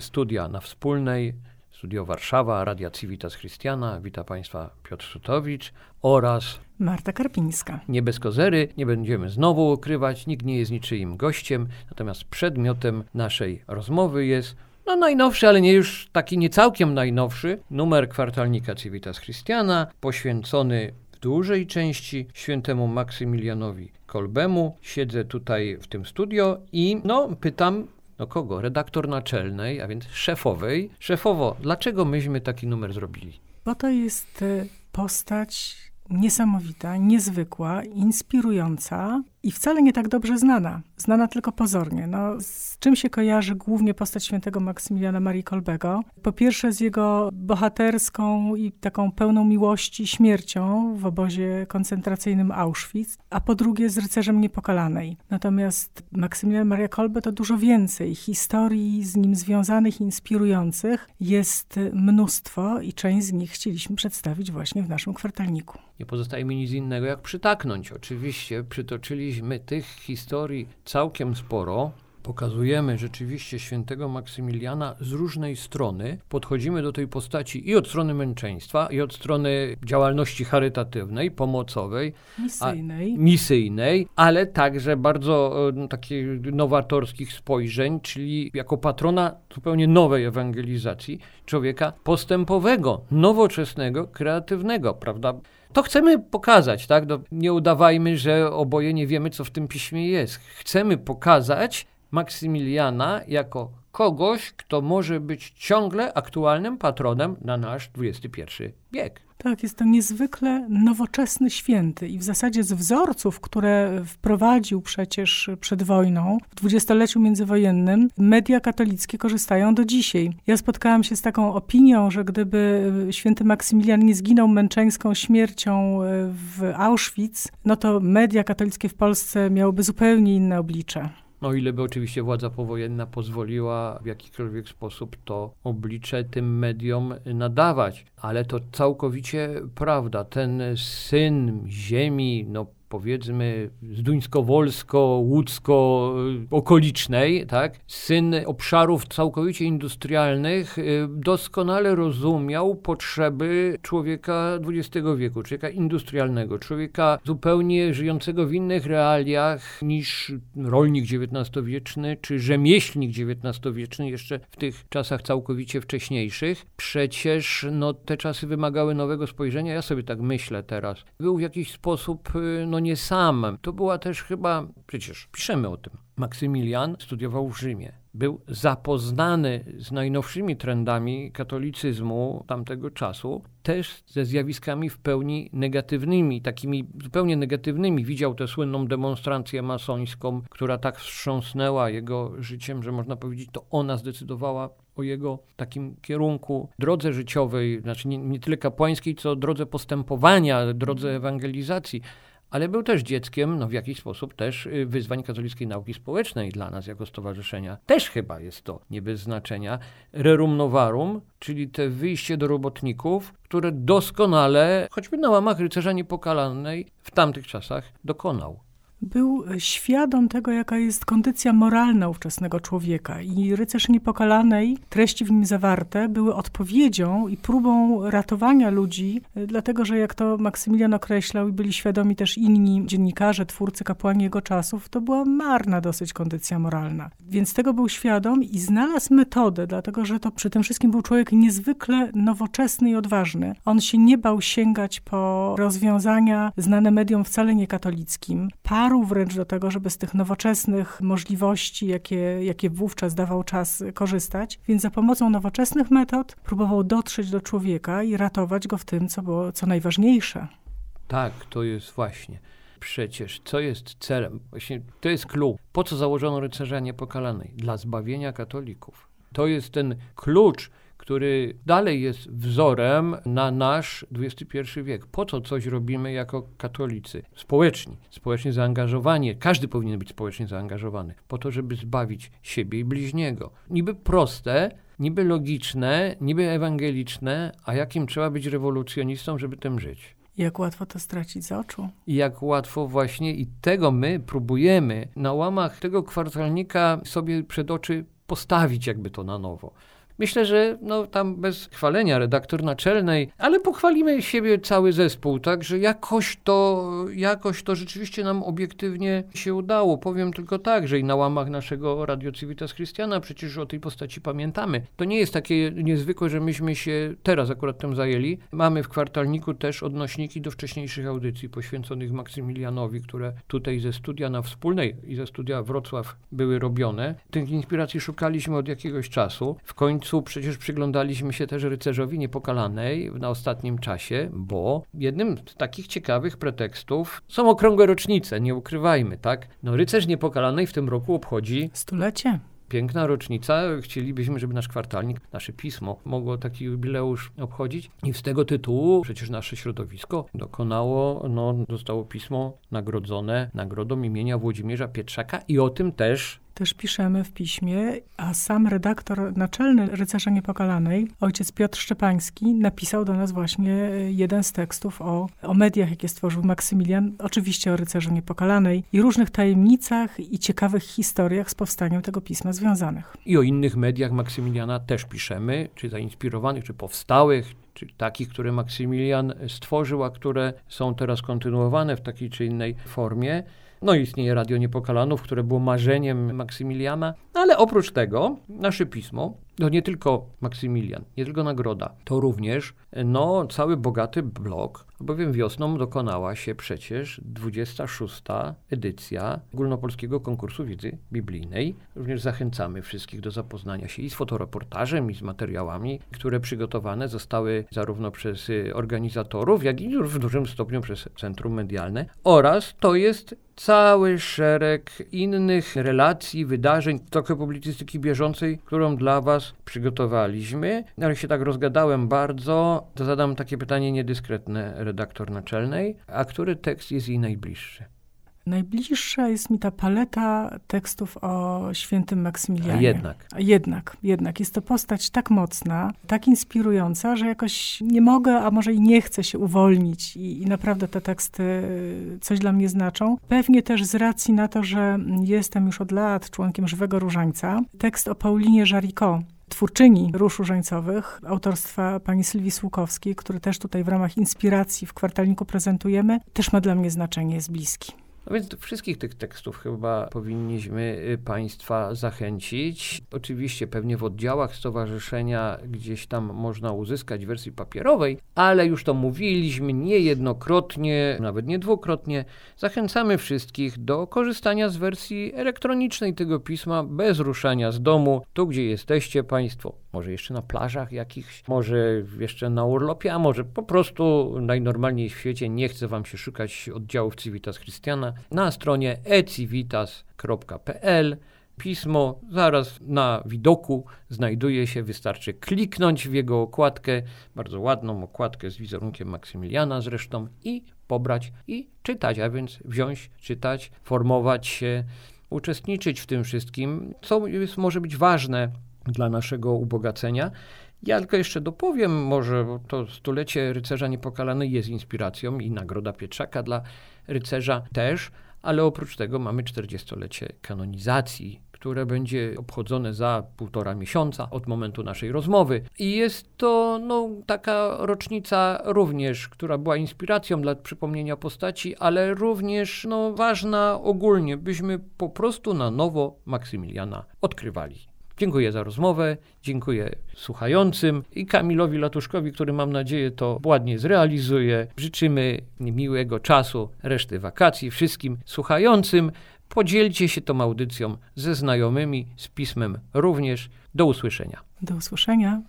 Studia na Wspólnej, Studio Warszawa, Radia Civitas Christiana. Witam Państwa Piotr Szutowicz oraz Marta Karpińska. Nie bez kozery, nie będziemy znowu ukrywać, nikt nie jest niczyim gościem, natomiast przedmiotem naszej rozmowy jest no najnowszy, ale nie już taki nie całkiem najnowszy, numer kwartalnika Civitas Christiana, poświęcony w dużej części świętemu Maksymilianowi Kolbemu. Siedzę tutaj w tym studio i no pytam, no kogo? Redaktor naczelnej, a więc szefowej. Szefowo, dlaczego myśmy taki numer zrobili? Bo to jest e, postać niesamowita, niezwykła, inspirująca i wcale nie tak dobrze znana. Znana tylko pozornie. No, z czym się kojarzy głównie postać świętego Maksymiliana Marii Kolbego? Po pierwsze z jego bohaterską i taką pełną miłości śmiercią w obozie koncentracyjnym Auschwitz, a po drugie z rycerzem niepokalanej. Natomiast Maksymilian Maria Kolbe to dużo więcej. Historii z nim związanych, inspirujących jest mnóstwo i część z nich chcieliśmy przedstawić właśnie w naszym kwartalniku. Nie pozostaje mi nic innego jak przytaknąć. Oczywiście przytoczyliśmy tych historii całkiem sporo. Pokazujemy rzeczywiście świętego Maksymiliana z różnej strony. Podchodzimy do tej postaci i od strony męczeństwa, i od strony działalności charytatywnej, pomocowej, misyjnej, a, misyjnej ale także bardzo no, takich nowatorskich spojrzeń, czyli jako patrona zupełnie nowej ewangelizacji, człowieka postępowego, nowoczesnego, kreatywnego, prawda? To chcemy pokazać, tak? No, nie udawajmy, że oboje nie wiemy, co w tym piśmie jest. Chcemy pokazać Maksymiliana jako kogoś, kto może być ciągle aktualnym patronem na nasz XXI wiek. Tak, jest to niezwykle nowoczesny święty i w zasadzie z wzorców, które wprowadził przecież przed wojną, w dwudziestoleciu międzywojennym, media katolickie korzystają do dzisiaj. Ja spotkałam się z taką opinią, że gdyby święty Maksymilian nie zginął męczeńską śmiercią e, w Auschwitz, no to media katolickie w Polsce miałyby zupełnie inne oblicze. No ile by oczywiście władza powojenna pozwoliła w jakikolwiek sposób to oblicze tym mediom nadawać. Ale to całkowicie prawda. Ten syn ziemi, no powiedzmy zduńsko-wolsko-łódzko-okolicznej, tak, syn obszarów całkowicie industrialnych, y, doskonale rozumiał potrzeby człowieka XX wieku, człowieka industrialnego, człowieka zupełnie żyjącego w innych realiach niż rolnik XIX-wieczny czy rzemieślnik XIX-wieczny jeszcze w tych czasach całkowicie wcześniejszych. Przecież no, te czasy wymagały nowego spojrzenia. Ja sobie tak myślę teraz. Był w jakiś sposób y, nie sam. To była też chyba, przecież piszemy o tym. Maksymilian studiował w Rzymie. Był zapoznany z najnowszymi trendami katolicyzmu tamtego czasu, też ze zjawiskami w pełni negatywnymi, takimi zupełnie negatywnymi. Widział tę słynną demonstrację masońską, która tak wstrząsnęła jego życiem, że można powiedzieć, to ona zdecydowała o jego takim kierunku, drodze życiowej, znaczy nie, nie tyle kapłańskiej, co drodze postępowania, drodze ewangelizacji ale był też dzieckiem, no w jakiś sposób też y, wyzwań katolickiej nauki społecznej dla nas jako stowarzyszenia. Też chyba jest to nie bez znaczenia. Rerum novarum, czyli te wyjście do robotników, które doskonale, choćby na łamach rycerza niepokalanej, w tamtych czasach dokonał był świadom tego, jaka jest kondycja moralna ówczesnego człowieka. I rycerz niepokalanej, treści w nim zawarte, były odpowiedzią i próbą ratowania ludzi, dlatego że jak to Maksymilian określał i byli świadomi też inni dziennikarze, twórcy, kapłani jego czasów, to była marna dosyć kondycja moralna. Więc tego był świadom i znalazł metodę, dlatego że to przy tym wszystkim był człowiek niezwykle nowoczesny i odważny. On się nie bał sięgać po rozwiązania znane mediom wcale nie katolickim. Par parł wręcz do tego, żeby z tych nowoczesnych możliwości, jakie, jakie wówczas dawał czas, korzystać. Więc za pomocą nowoczesnych metod próbował dotrzeć do człowieka i ratować go w tym, co było co najważniejsze. Tak, to jest właśnie. Przecież co jest celem? Właśnie to jest klucz. Po co założono rycerza niepokalanej? Dla zbawienia katolików. To jest ten klucz który dalej jest wzorem na nasz XXI wiek. Po co coś robimy jako katolicy? Społeczni, społecznie zaangażowani. Każdy powinien być społecznie zaangażowany. Po to, żeby zbawić siebie i bliźniego. Niby proste, niby logiczne, niby ewangeliczne, a jakim trzeba być rewolucjonistą, żeby tym żyć. Jak łatwo to stracić z oczu. I jak łatwo właśnie i tego my próbujemy na łamach tego kwartalnika sobie przed oczy postawić jakby to na nowo. Myślę, że no, tam bez chwalenia redaktor naczelnej, ale pochwalimy siebie cały zespół, tak, że jakoś to, jakoś to rzeczywiście nam obiektywnie się udało. Powiem tylko tak, że i na łamach naszego Radio Civitas Christiana przecież o tej postaci pamiętamy. To nie jest takie niezwykłe, że myśmy się teraz akurat tym zajęli. Mamy w kwartalniku też odnośniki do wcześniejszych audycji poświęconych Maksymilianowi, które tutaj ze studia na wspólnej i ze studia Wrocław były robione. Tych inspiracji szukaliśmy od jakiegoś czasu. W końcu przecież przyglądaliśmy się też rycerzowi niepokalanej na ostatnim czasie, bo jednym z takich ciekawych pretekstów są okrągłe rocznice, nie ukrywajmy, tak? No rycerz niepokalanej w tym roku obchodzi stulecie piękna rocznica. Chcielibyśmy, żeby nasz kwartalnik, nasze pismo mogło taki jubileusz obchodzić. I z tego tytułu przecież nasze środowisko dokonało, no, zostało pismo nagrodzone nagrodą imienia Włodzimierza Pietrzaka i o tym też też piszemy w piśmie, a sam redaktor naczelny Rycerza Niepokalanej, ojciec Piotr Szczepański, napisał do nas właśnie jeden z tekstów o, o mediach, jakie stworzył Maksymilian, oczywiście o Rycerzu Niepokalanej i różnych tajemnicach i ciekawych historiach z powstaniem tego pisma związanych. I o innych mediach Maksymiliana też piszemy, czy zainspirowanych, czy powstałych, czyli takich, które Maksymilian stworzył, a które są teraz kontynuowane w takiej czy innej formie. No istnieje Radio Niepokalanów, które było marzeniem Maksymiliana, ale oprócz tego nasze pismo to nie tylko Maksymilian, nie tylko nagroda, to również no, cały bogaty blok, bowiem wiosną dokonała się przecież 26. edycja ogólnopolskiego konkursu wiedzy biblijnej. Również zachęcamy wszystkich do zapoznania się i z fotoreportażem, i z materiałami, które przygotowane zostały zarówno przez organizatorów, jak i w dużym stopniu przez Centrum Medialne. Oraz to jest cały szereg innych relacji, wydarzeń, trochę publicystyki bieżącej, którą dla Was przygotowaliśmy. Ale się tak rozgadałem bardzo, to zadam takie pytanie niedyskretne redaktor naczelnej. A który tekst jest jej najbliższy? Najbliższa jest mi ta paleta tekstów o świętym Maksymilianie. A jednak. A jednak, jednak. Jest to postać tak mocna, tak inspirująca, że jakoś nie mogę, a może i nie chcę się uwolnić i, i naprawdę te teksty coś dla mnie znaczą. Pewnie też z racji na to, że jestem już od lat członkiem Żywego Różańca. Tekst o Paulinie Żariko, twórczyni róż różańcowych, autorstwa pani Sylwii Słukowskiej, który też tutaj w ramach inspiracji w kwartalniku prezentujemy, też ma dla mnie znaczenie, jest bliski. No więc do wszystkich tych tekstów chyba powinniśmy y, Państwa zachęcić. Oczywiście pewnie w oddziałach stowarzyszenia gdzieś tam można uzyskać wersji papierowej, ale już to mówiliśmy niejednokrotnie, nawet nie dwukrotnie. Zachęcamy wszystkich do korzystania z wersji elektronicznej tego pisma bez ruszania z domu, tu gdzie jesteście Państwo może jeszcze na plażach jakichś, może jeszcze na urlopie, a może po prostu najnormalniej w świecie nie chce wam się szukać oddziałów Civitas Christiana. Na stronie ecivitas.pl pismo zaraz na widoku znajduje się, wystarczy kliknąć w jego okładkę, bardzo ładną okładkę z wizerunkiem Maksymiliana zresztą i pobrać i czytać, a więc wziąć, czytać, formować się, uczestniczyć w tym wszystkim, co jest, może być ważne dla naszego ubogacenia. Ja tylko jeszcze dopowiem, może to stulecie rycerza niepokalanej jest inspiracją i nagroda Pietrzaka dla rycerza też, ale oprócz tego mamy 40-lecie kanonizacji, które będzie obchodzone za półtora miesiąca od momentu naszej rozmowy. I jest to no, taka rocznica również, która była inspiracją dla przypomnienia postaci, ale również no, ważna ogólnie, byśmy po prostu na nowo Maksymiliana odkrywali. Dziękuję za rozmowę, dziękuję słuchającym i Kamilowi Latuszkowi, który mam nadzieję to ładnie zrealizuje. Życzymy miłego czasu, reszty wakacji wszystkim słuchającym. Podzielcie się tą audycją ze znajomymi, z pismem również. Do usłyszenia. Do usłyszenia.